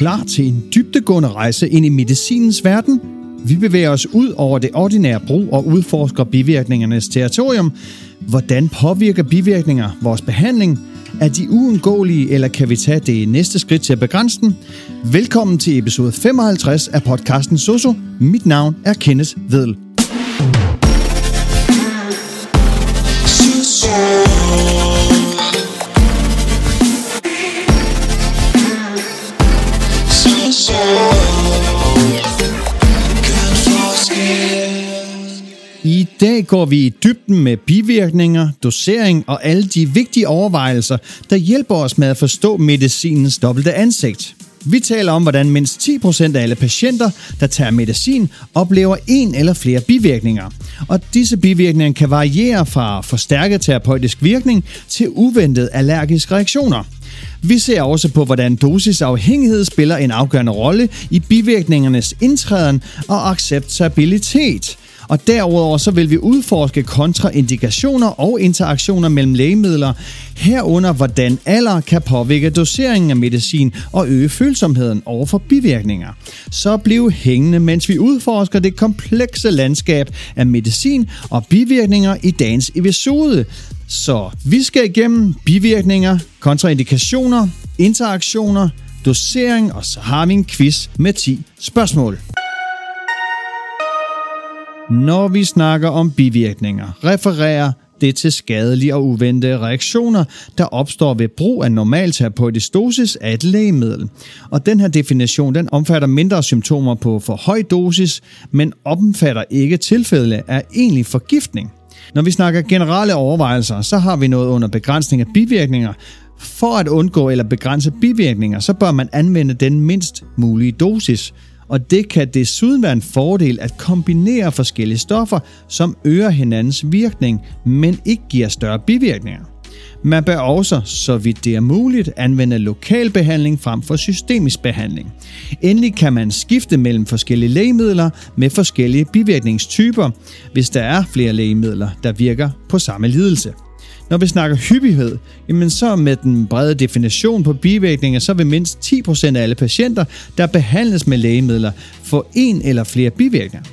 klar til en dybdegående rejse ind i medicinens verden? Vi bevæger os ud over det ordinære brug og udforsker bivirkningernes territorium. Hvordan påvirker bivirkninger vores behandling? Er de uundgåelige, eller kan vi tage det næste skridt til at begrænse den? Velkommen til episode 55 af podcasten Soso. Mit navn er Kenneth Vedel. Går vi i dybden med bivirkninger, dosering og alle de vigtige overvejelser, der hjælper os med at forstå medicinens dobbelte ansigt. Vi taler om, hvordan mindst 10% af alle patienter, der tager medicin, oplever en eller flere bivirkninger. Og disse bivirkninger kan variere fra forstærket terapeutisk virkning til uventet allergiske reaktioner. Vi ser også på, hvordan dosisafhængighed spiller en afgørende rolle i bivirkningernes indtræden og acceptabilitet. Og derudover så vil vi udforske kontraindikationer og interaktioner mellem lægemidler, herunder hvordan alder kan påvirke doseringen af medicin og øge følsomheden over for bivirkninger. Så bliv hængende, mens vi udforsker det komplekse landskab af medicin og bivirkninger i dagens episode. Så vi skal igennem bivirkninger, kontraindikationer, interaktioner, dosering, og så har vi en quiz med 10 spørgsmål. Når vi snakker om bivirkninger, refererer det til skadelige og uventede reaktioner, der opstår ved brug af normal terapeutisk dosis af et lægemiddel. Og den her definition den omfatter mindre symptomer på for høj dosis, men omfatter ikke tilfælde af egentlig forgiftning. Når vi snakker generelle overvejelser, så har vi noget under begrænsning af bivirkninger. For at undgå eller begrænse bivirkninger, så bør man anvende den mindst mulige dosis – og det kan desuden være en fordel at kombinere forskellige stoffer, som øger hinandens virkning, men ikke giver større bivirkninger. Man bør også, så vidt det er muligt, anvende lokal behandling frem for systemisk behandling. Endelig kan man skifte mellem forskellige lægemidler med forskellige bivirkningstyper, hvis der er flere lægemidler, der virker på samme lidelse. Når vi snakker hyppighed, jamen så med den brede definition på bivirkninger, så vil mindst 10% af alle patienter, der behandles med lægemidler, få en eller flere bivirkninger.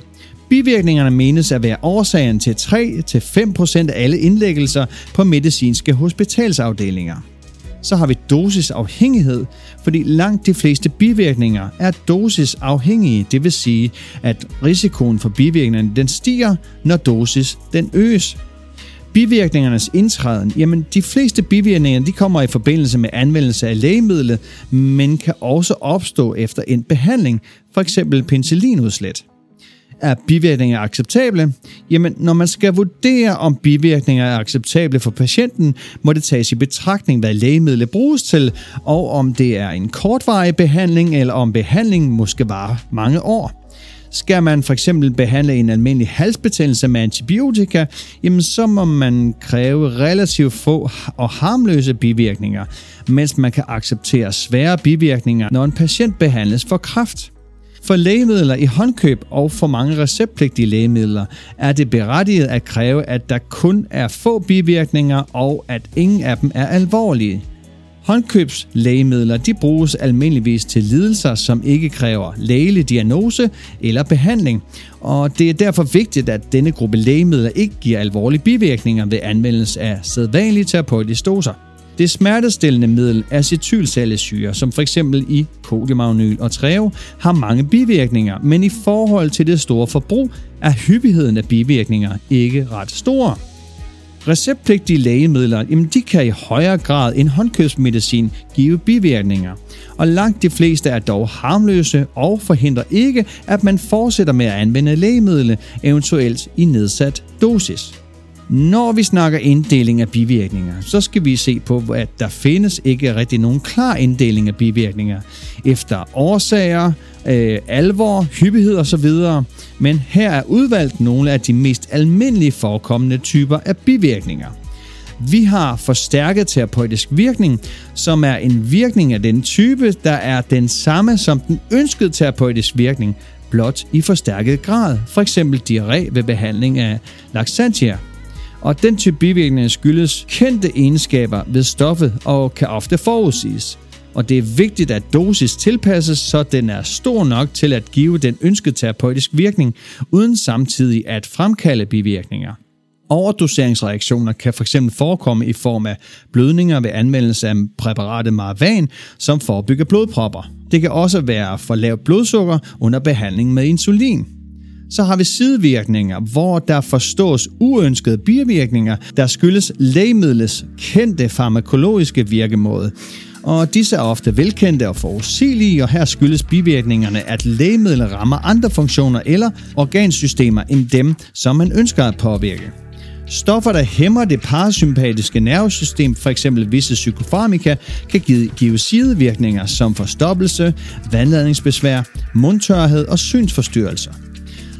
Bivirkningerne menes at være årsagen til 3-5% af alle indlæggelser på medicinske hospitalsafdelinger. Så har vi dosisafhængighed, fordi langt de fleste bivirkninger er dosisafhængige, det vil sige, at risikoen for bivirkningerne den stiger, når dosis den øges. Bivirkningernes indtræden, jamen de fleste bivirkninger de kommer i forbindelse med anvendelse af lægemidlet, men kan også opstå efter en behandling, f.eks. penicillinudslæt. Er bivirkninger acceptable? Jamen, når man skal vurdere, om bivirkninger er acceptable for patienten, må det tages i betragtning, hvad lægemidlet bruges til, og om det er en kortvarig behandling, eller om behandlingen måske varer mange år. Skal man for eksempel behandle en almindelig halsbetændelse med antibiotika, jamen så må man kræve relativt få og harmløse bivirkninger, mens man kan acceptere svære bivirkninger, når en patient behandles for kræft. For lægemidler i håndkøb og for mange receptpligtige lægemidler er det berettiget at kræve, at der kun er få bivirkninger og at ingen af dem er alvorlige. Håndkøbslægemidler de bruges almindeligvis til lidelser, som ikke kræver lægelig diagnose eller behandling, og det er derfor vigtigt, at denne gruppe lægemidler ikke giver alvorlige bivirkninger ved anvendelse af sædvanlige terapeutiske doser. Det smertestillende middel acetylsalicyre, som f.eks. i kodimagnol og treo, har mange bivirkninger, men i forhold til det store forbrug er hyppigheden af bivirkninger ikke ret stor. Receptpligtige lægemidler, jamen de kan i højere grad end håndkøbsmedicin give bivirkninger. Og langt de fleste er dog harmløse og forhindrer ikke, at man fortsætter med at anvende lægemidlet, eventuelt i nedsat dosis. Når vi snakker inddeling af bivirkninger, så skal vi se på, at der findes ikke rigtig nogen klar inddeling af bivirkninger efter årsager, øh, alvor, hyppighed osv. Men her er udvalgt nogle af de mest almindelige forekommende typer af bivirkninger. Vi har forstærket terapeutisk virkning, som er en virkning af den type, der er den samme som den ønskede terapeutisk virkning, blot i forstærket grad, f.eks. diarré ved behandling af laxantia og den type bivirkninger skyldes kendte egenskaber ved stoffet og kan ofte forudsiges og det er vigtigt, at dosis tilpasses, så den er stor nok til at give den ønskede terapeutisk virkning, uden samtidig at fremkalde bivirkninger. Overdoseringsreaktioner kan fx forekomme i form af blødninger ved anvendelse af præparatet Marvan, som forebygger blodpropper. Det kan også være for lavt blodsukker under behandling med insulin. Så har vi sidevirkninger, hvor der forstås uønskede bivirkninger, der skyldes lægemidlets kendte farmakologiske virkemåde. Og disse er ofte velkendte og forudsigelige, og her skyldes bivirkningerne, at lægemidler rammer andre funktioner eller organsystemer end dem, som man ønsker at påvirke. Stoffer, der hæmmer det parasympatiske nervesystem, f.eks. visse psykofarmika, kan give sidevirkninger som forstoppelse, vandladningsbesvær, mundtørhed og synsforstyrrelser.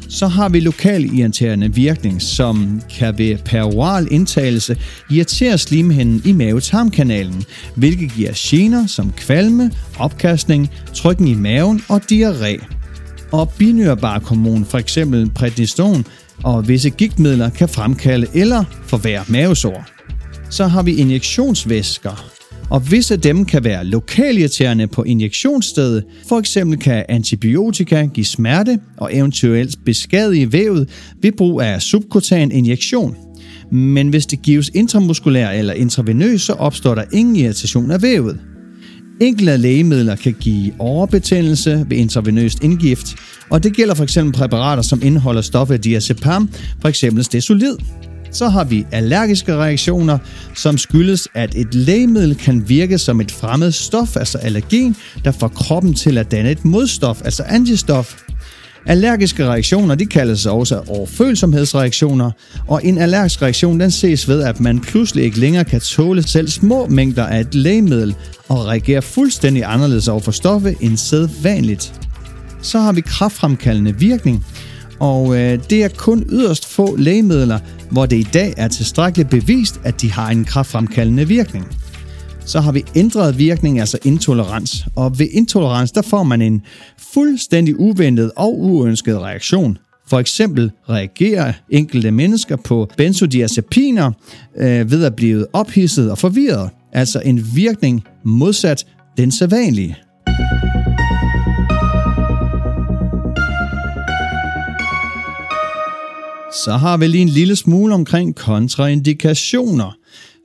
Så har vi lokal irriterende virkning, som kan ved peroral indtagelse irritere slimhinden i mavetarmkanalen, hvilket giver gener som kvalme, opkastning, trykken i maven og diarré. Og binyrbarkhormon, f.eks. prednison og visse gigtmidler kan fremkalde eller forværre mavesår. Så har vi injektionsvæsker, og visse af dem kan være lokalirriterende på injektionsstedet. For eksempel kan antibiotika give smerte og eventuelt beskadige vævet ved brug af subkutan injektion. Men hvis det gives intramuskulær eller intravenøs, så opstår der ingen irritation af vævet. Enkelte lægemidler kan give overbetændelse ved intravenøst indgift, og det gælder f.eks. præparater, som indeholder stoffet diazepam, f.eks. stesolid. Så har vi allergiske reaktioner, som skyldes, at et lægemiddel kan virke som et fremmed stof, altså allergen, der får kroppen til at danne et modstof, altså antistof. Allergiske reaktioner de kaldes også overfølsomhedsreaktioner, og en allergisk reaktion den ses ved, at man pludselig ikke længere kan tåle selv små mængder af et lægemiddel og reagerer fuldstændig anderledes over for stoffet end sædvanligt. Så har vi kraftfremkaldende virkning, og øh, det er kun yderst få lægemidler, hvor det i dag er tilstrækkeligt bevist, at de har en kraftfremkaldende virkning. Så har vi ændret virkning, altså intolerans. Og ved intolerans, der får man en fuldstændig uventet og uønsket reaktion. For eksempel reagerer enkelte mennesker på benzodiazepiner øh, ved at blive ophidset og forvirret. Altså en virkning modsat den sædvanlige. Så har vi lige en lille smule omkring kontraindikationer.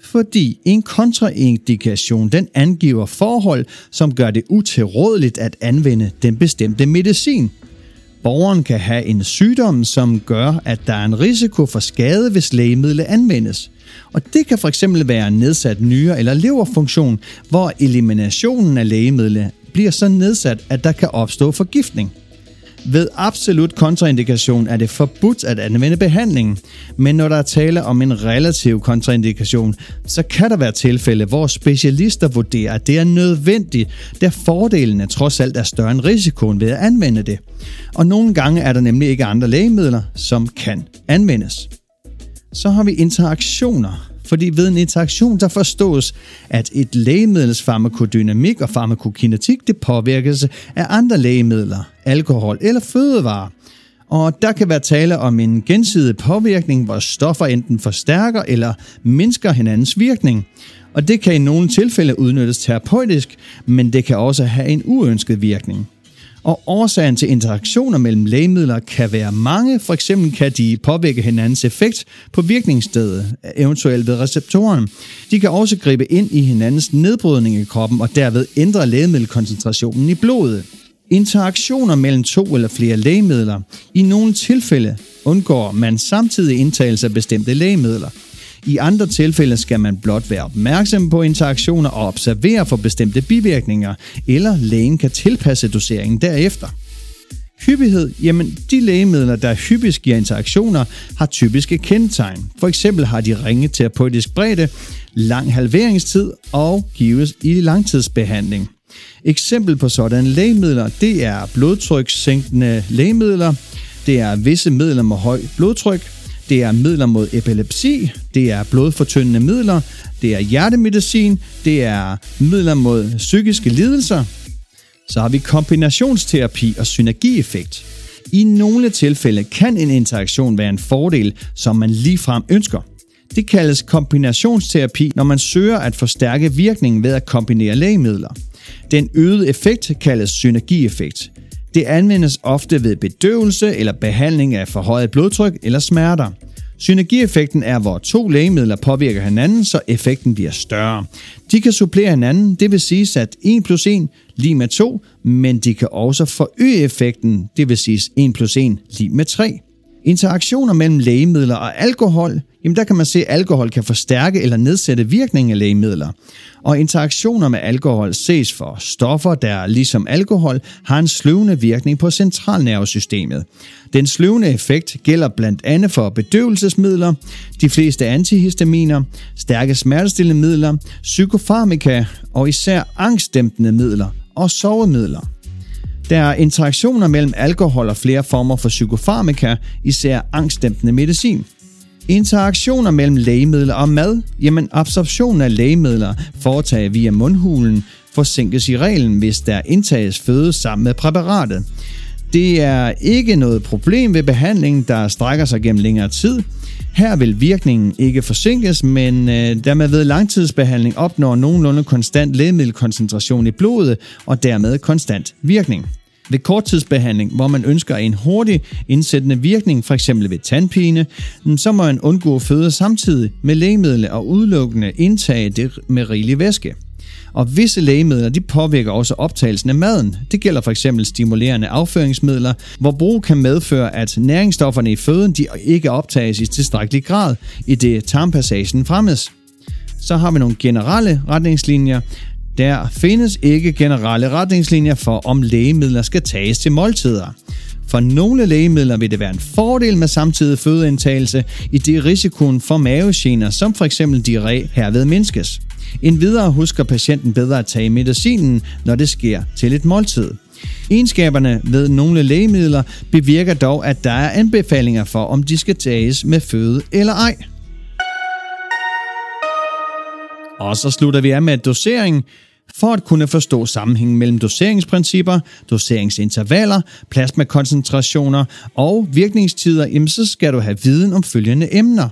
Fordi en kontraindikation den angiver forhold, som gør det utilrådeligt at anvende den bestemte medicin. Borgeren kan have en sygdom, som gør, at der er en risiko for skade, hvis lægemidlet anvendes. Og det kan fx være nedsat nyre- eller leverfunktion, hvor eliminationen af lægemidlet bliver så nedsat, at der kan opstå forgiftning. Ved absolut kontraindikation er det forbudt at anvende behandlingen, men når der er tale om en relativ kontraindikation, så kan der være tilfælde, hvor specialister vurderer, at det er nødvendigt, da fordelene trods alt er større end risikoen ved at anvende det. Og nogle gange er der nemlig ikke andre lægemidler, som kan anvendes. Så har vi interaktioner fordi ved en interaktion der forstås, at et lægemiddels farmakodynamik og farmakokinetik det påvirkes af andre lægemidler, alkohol eller fødevarer. Og der kan være tale om en gensidig påvirkning, hvor stoffer enten forstærker eller mindsker hinandens virkning. Og det kan i nogle tilfælde udnyttes terapeutisk, men det kan også have en uønsket virkning. Og årsagen til interaktioner mellem lægemidler kan være mange. For eksempel kan de påvirke hinandens effekt på virkningsstedet, eventuelt ved receptoren. De kan også gribe ind i hinandens nedbrydning i kroppen og derved ændre lægemiddelkoncentrationen i blodet. Interaktioner mellem to eller flere lægemidler. I nogle tilfælde undgår man samtidig indtagelse af bestemte lægemidler. I andre tilfælde skal man blot være opmærksom på interaktioner og observere for bestemte bivirkninger, eller lægen kan tilpasse doseringen derefter. Hyppighed, jamen de lægemidler, der hyppigst giver interaktioner, har typiske kendetegn. For eksempel har de ringe terapeutisk bredde, lang halveringstid og gives i langtidsbehandling. Eksempel på sådanne lægemidler, det er blodtrykssænkende lægemidler, det er visse midler med høj blodtryk, det er midler mod epilepsi, det er blodfortyndende midler, det er hjertemedicin, det er midler mod psykiske lidelser. Så har vi kombinationsterapi og synergieffekt. I nogle tilfælde kan en interaktion være en fordel, som man ligefrem ønsker. Det kaldes kombinationsterapi, når man søger at forstærke virkningen ved at kombinere lægemidler. Den øgede effekt kaldes synergieffekt. Det anvendes ofte ved bedøvelse eller behandling af forhøjet blodtryk eller smerter. Synergieffekten er, hvor to lægemidler påvirker hinanden, så effekten bliver større. De kan supplere hinanden, det vil sige at 1 plus 1 lige med 2, men de kan også forøge effekten, det vil sige 1 plus 1 lige med 3. Interaktioner mellem lægemidler og alkohol, jamen der kan man se, at alkohol kan forstærke eller nedsætte virkningen af lægemidler. Og interaktioner med alkohol ses for stoffer, der ligesom alkohol har en sløvende virkning på centralnervesystemet. Den sløvende effekt gælder blandt andet for bedøvelsesmidler, de fleste antihistaminer, stærke smertestillende midler, psykofarmika og især angstdæmpende midler og sovemidler. Der er interaktioner mellem alkohol og flere former for psykofarmaka, især angstdæmpende medicin. Interaktioner mellem lægemidler og mad, jamen absorption af lægemidler foretaget via mundhulen forsinkes i reglen, hvis der indtages føde sammen med præparatet. Det er ikke noget problem ved behandlingen, der strækker sig gennem længere tid. Her vil virkningen ikke forsinkes, men øh, da man ved langtidsbehandling opnår nogenlunde konstant lægemiddelkoncentration i blodet og dermed konstant virkning. Ved korttidsbehandling, hvor man ønsker en hurtig indsættende virkning, f.eks. ved tandpine, så må man undgå at føde samtidig med lægemidler og udelukkende indtage det med rigelig væske. Og visse lægemidler de påvirker også optagelsen af maden. Det gælder for eksempel stimulerende afføringsmidler, hvor brug kan medføre, at næringsstofferne i føden de ikke optages i tilstrækkelig grad, i det tarmpassagen fremmes. Så har vi nogle generelle retningslinjer. Der findes ikke generelle retningslinjer for, om lægemidler skal tages til måltider. For nogle lægemidler vil det være en fordel med samtidig fødeindtagelse, i det risikoen for mavegener, som f.eks. diarré, herved mindskes. Endvidere husker patienten bedre at tage medicinen, når det sker til et måltid. Egenskaberne ved nogle lægemidler bevirker dog, at der er anbefalinger for, om de skal tages med føde eller ej. Og så slutter vi af med dosering. For at kunne forstå sammenhængen mellem doseringsprincipper, doseringsintervaller, plasmakoncentrationer og virkningstider, jamen så skal du have viden om følgende emner.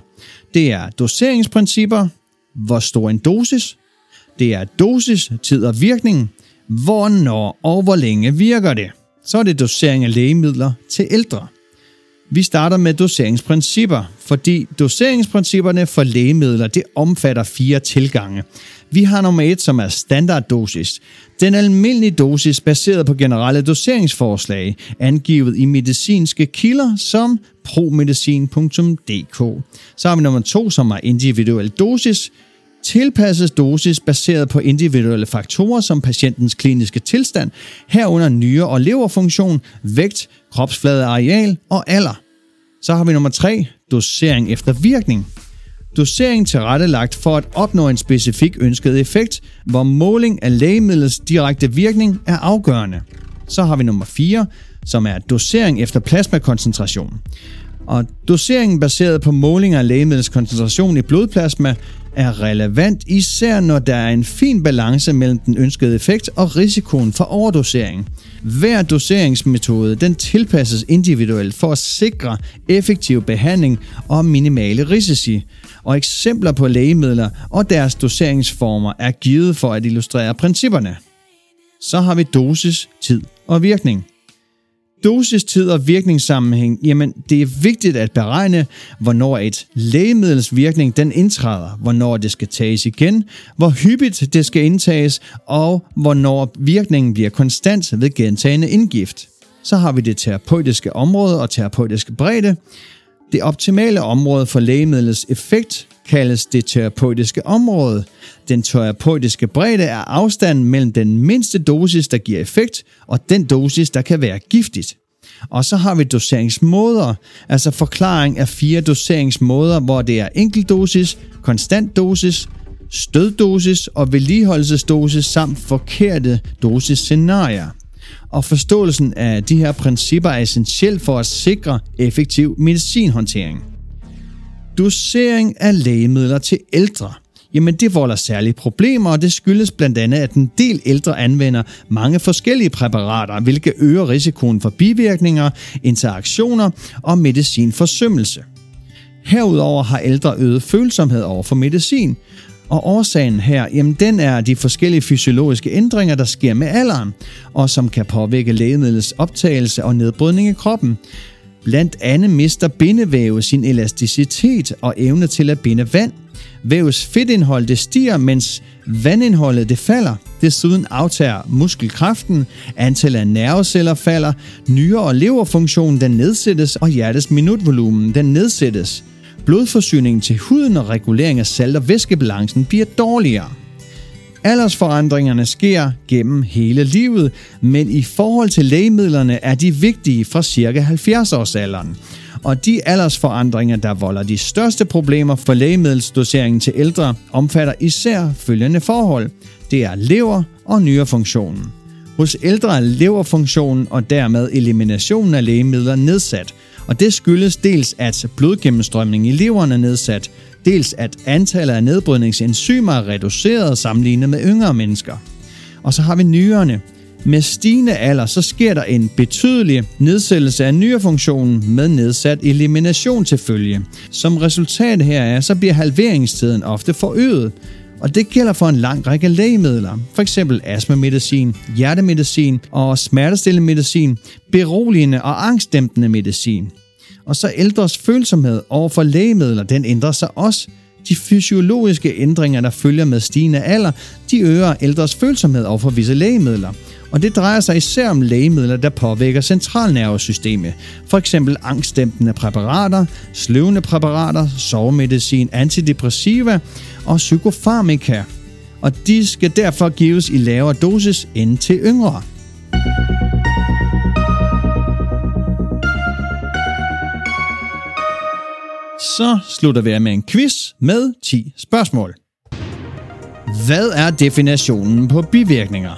Det er doseringsprincipper, hvor stor en dosis, det er dosis, tid og virkning, hvornår og hvor længe virker det. Så er det dosering af lægemidler til ældre. Vi starter med doseringsprincipper, fordi doseringsprincipperne for lægemidler det omfatter fire tilgange. Vi har nummer et, som er standarddosis. Den almindelige dosis baseret på generelle doseringsforslag, angivet i medicinske kilder som promedicin.dk. Så har vi nummer to, som er individuel dosis. Tilpasses dosis baseret på individuelle faktorer som patientens kliniske tilstand, herunder nyre- og leverfunktion, vægt, kropsflade areal og alder. Så har vi nummer 3, dosering efter virkning. Dosering tilrettelagt for at opnå en specifik ønsket effekt, hvor måling af lægemidlets direkte virkning er afgørende. Så har vi nummer 4, som er dosering efter plasmakoncentration. Og doseringen baseret på målinger af lægemidlets koncentration i blodplasma er relevant, især når der er en fin balance mellem den ønskede effekt og risikoen for overdosering. Hver doseringsmetode den tilpasses individuelt for at sikre effektiv behandling og minimale risici, og eksempler på lægemidler og deres doseringsformer er givet for at illustrere principperne. Så har vi dosis, tid og virkning dosistid og virkningssammenhæng, jamen det er vigtigt at beregne, hvornår et lægemiddels virkning den indtræder, hvornår det skal tages igen, hvor hyppigt det skal indtages, og hvornår virkningen bliver konstant ved gentagende indgift. Så har vi det terapeutiske område og terapeutiske bredde. Det optimale område for lægemidlets effekt kaldes det terapeutiske område. Den terapeutiske bredde er afstanden mellem den mindste dosis, der giver effekt, og den dosis, der kan være giftigt. Og så har vi doseringsmåder, altså forklaring af fire doseringsmåder, hvor det er enkeltdosis, konstant dosis, støddosis og vedligeholdelsesdosis samt forkerte dosisscenarier. Og forståelsen af de her principper er essentiel for at sikre effektiv medicinhåndtering. Dosering af lægemidler til ældre. Jamen det volder særlige problemer, og det skyldes blandt andet, at en del ældre anvender mange forskellige præparater, hvilket øger risikoen for bivirkninger, interaktioner og medicinforsømmelse. Herudover har ældre øget følsomhed over for medicin, Og årsagen her, jamen den er de forskellige fysiologiske ændringer, der sker med alderen, og som kan påvirke lægemidlets optagelse og nedbrydning i kroppen. Blandt andet mister bindevæve sin elasticitet og evne til at binde vand. Vævets fedtindhold det stiger, mens vandindholdet det falder. Desuden aftager muskelkraften, antallet af nerveceller falder, nyre- og leverfunktionen den nedsættes, og hjertets minutvolumen den nedsættes. Blodforsyningen til huden og regulering af salt- og væskebalancen bliver dårligere. Aldersforandringerne sker gennem hele livet, men i forhold til lægemidlerne er de vigtige fra ca. 70-årsalderen. Og de aldersforandringer, der volder de største problemer for lægemiddelsdoseringen til ældre, omfatter især følgende forhold. Det er lever- og nyrefunktionen. Hos ældre er leverfunktionen og dermed eliminationen af lægemidler nedsat, og det skyldes dels, at blodgennemstrømningen i leveren er nedsat, dels at antallet af nedbrydningsenzymer er reduceret sammenlignet med yngre mennesker. Og så har vi nyrerne. Med stigende alder, så sker der en betydelig nedsættelse af nyrefunktionen med nedsat elimination til følge. Som resultat heraf, så bliver halveringstiden ofte forøget, og det gælder for en lang række lægemidler, f.eks. astmamedicin, hjertemedicin og smertestillende medicin, beroligende og angstdæmpende medicin. Og så ældres følsomhed over for lægemidler, den ændrer sig også. De fysiologiske ændringer, der følger med stigende alder, de øger ældres følsomhed over for visse lægemidler. Og det drejer sig især om lægemidler, der påvirker centralnervesystemet. For eksempel angstdæmpende præparater, sløvende præparater, sovemedicin, antidepressiva og psykofarmika. Og de skal derfor gives i lavere dosis end til yngre. Så slutter vi af med en quiz med 10 spørgsmål. Hvad er definitionen på bivirkninger?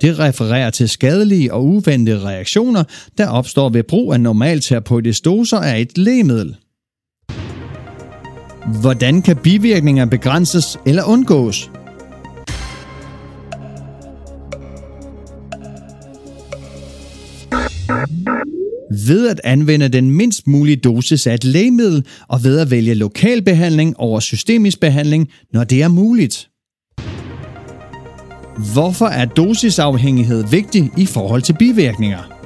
Det refererer til skadelige og uventede reaktioner, der opstår ved brug af normalterapeutisk doser af et lægemiddel. Hvordan kan bivirkninger begrænses eller undgås? Ved at anvende den mindst mulige dosis af et lægemiddel og ved at vælge lokal behandling over systemisk behandling, når det er muligt. Hvorfor er dosisafhængighed vigtig i forhold til bivirkninger?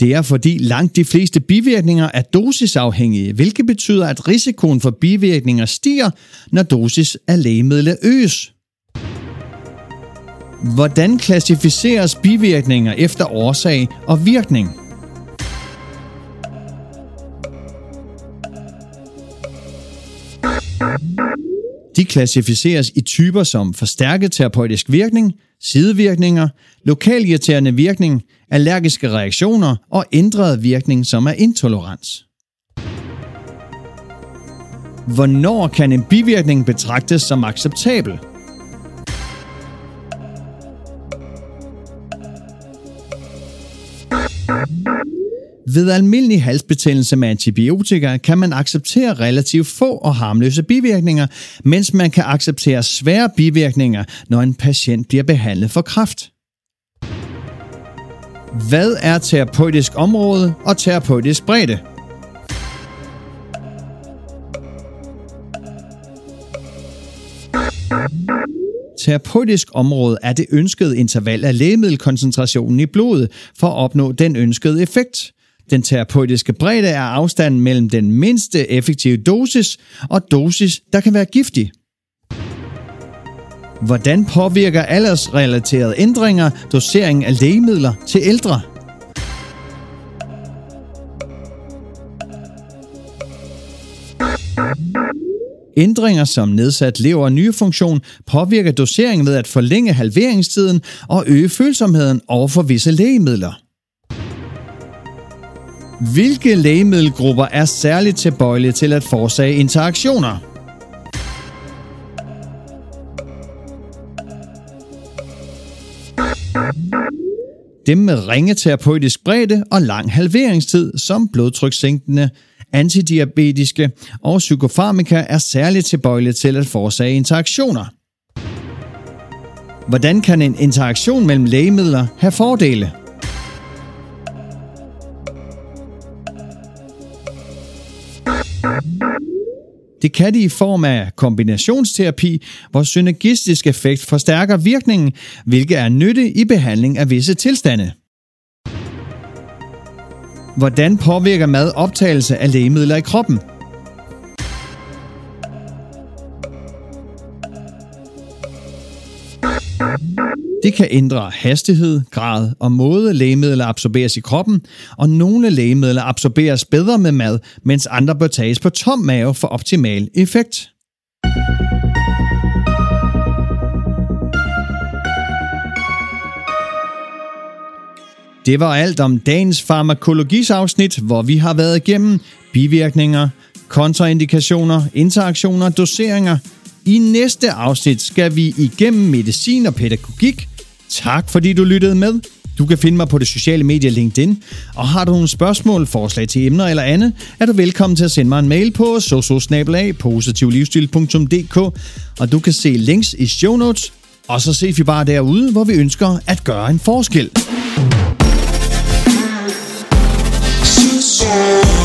Det er fordi langt de fleste bivirkninger er dosisafhængige, hvilket betyder, at risikoen for bivirkninger stiger, når dosis af lægemidlet øges. Hvordan klassificeres bivirkninger efter årsag og virkning? De klassificeres i typer som forstærket terapeutisk virkning, sidevirkninger, lokalirriterende virkning, allergiske reaktioner og ændret virkning, som er intolerans. Hvornår kan en bivirkning betragtes som acceptabel? Ved almindelig halsbetændelse med antibiotika kan man acceptere relativt få og harmløse bivirkninger, mens man kan acceptere svære bivirkninger, når en patient bliver behandlet for kræft. Hvad er terapeutisk område og terapeutisk bredde? Terapeutisk område er det ønskede interval af lægemiddelkoncentrationen i blodet for at opnå den ønskede effekt. Den terapeutiske bredde er afstanden mellem den mindste effektive dosis og dosis, der kan være giftig. Hvordan påvirker aldersrelaterede ændringer doseringen af lægemidler til ældre? Ændringer som nedsat lever- og nyrefunktion påvirker doseringen ved at forlænge halveringstiden og øge følsomheden over for visse lægemidler. Hvilke lægemiddelgrupper er særligt tilbøjelige til at forårsage interaktioner? Dem med ringe terapeutisk bredde og lang halveringstid, som blodtrykssænkende, antidiabetiske og psykofarmika er særligt tilbøjelige til at forårsage interaktioner. Hvordan kan en interaktion mellem lægemidler have fordele? Det kan de i form af kombinationsterapi, hvor synergistisk effekt forstærker virkningen, hvilket er nytte i behandling af visse tilstande. Hvordan påvirker mad optagelse af lægemidler i kroppen? Det kan ændre hastighed, grad og måde lægemidler absorberes i kroppen, og nogle lægemidler absorberes bedre med mad, mens andre bør tages på tom mave for optimal effekt. Det var alt om dagens farmakologisafsnit, hvor vi har været igennem bivirkninger, kontraindikationer, interaktioner, doseringer. I næste afsnit skal vi igennem medicin og pædagogik. Tak fordi du lyttede med. Du kan finde mig på det sociale medie LinkedIn, og har du nogle spørgsmål, forslag til emner eller andet, er du velkommen til at sende mig en mail på sososnabelag.positivlivsstil.dk, og du kan se links i show notes, og så ses vi bare derude, hvor vi ønsker at gøre en forskel. Success.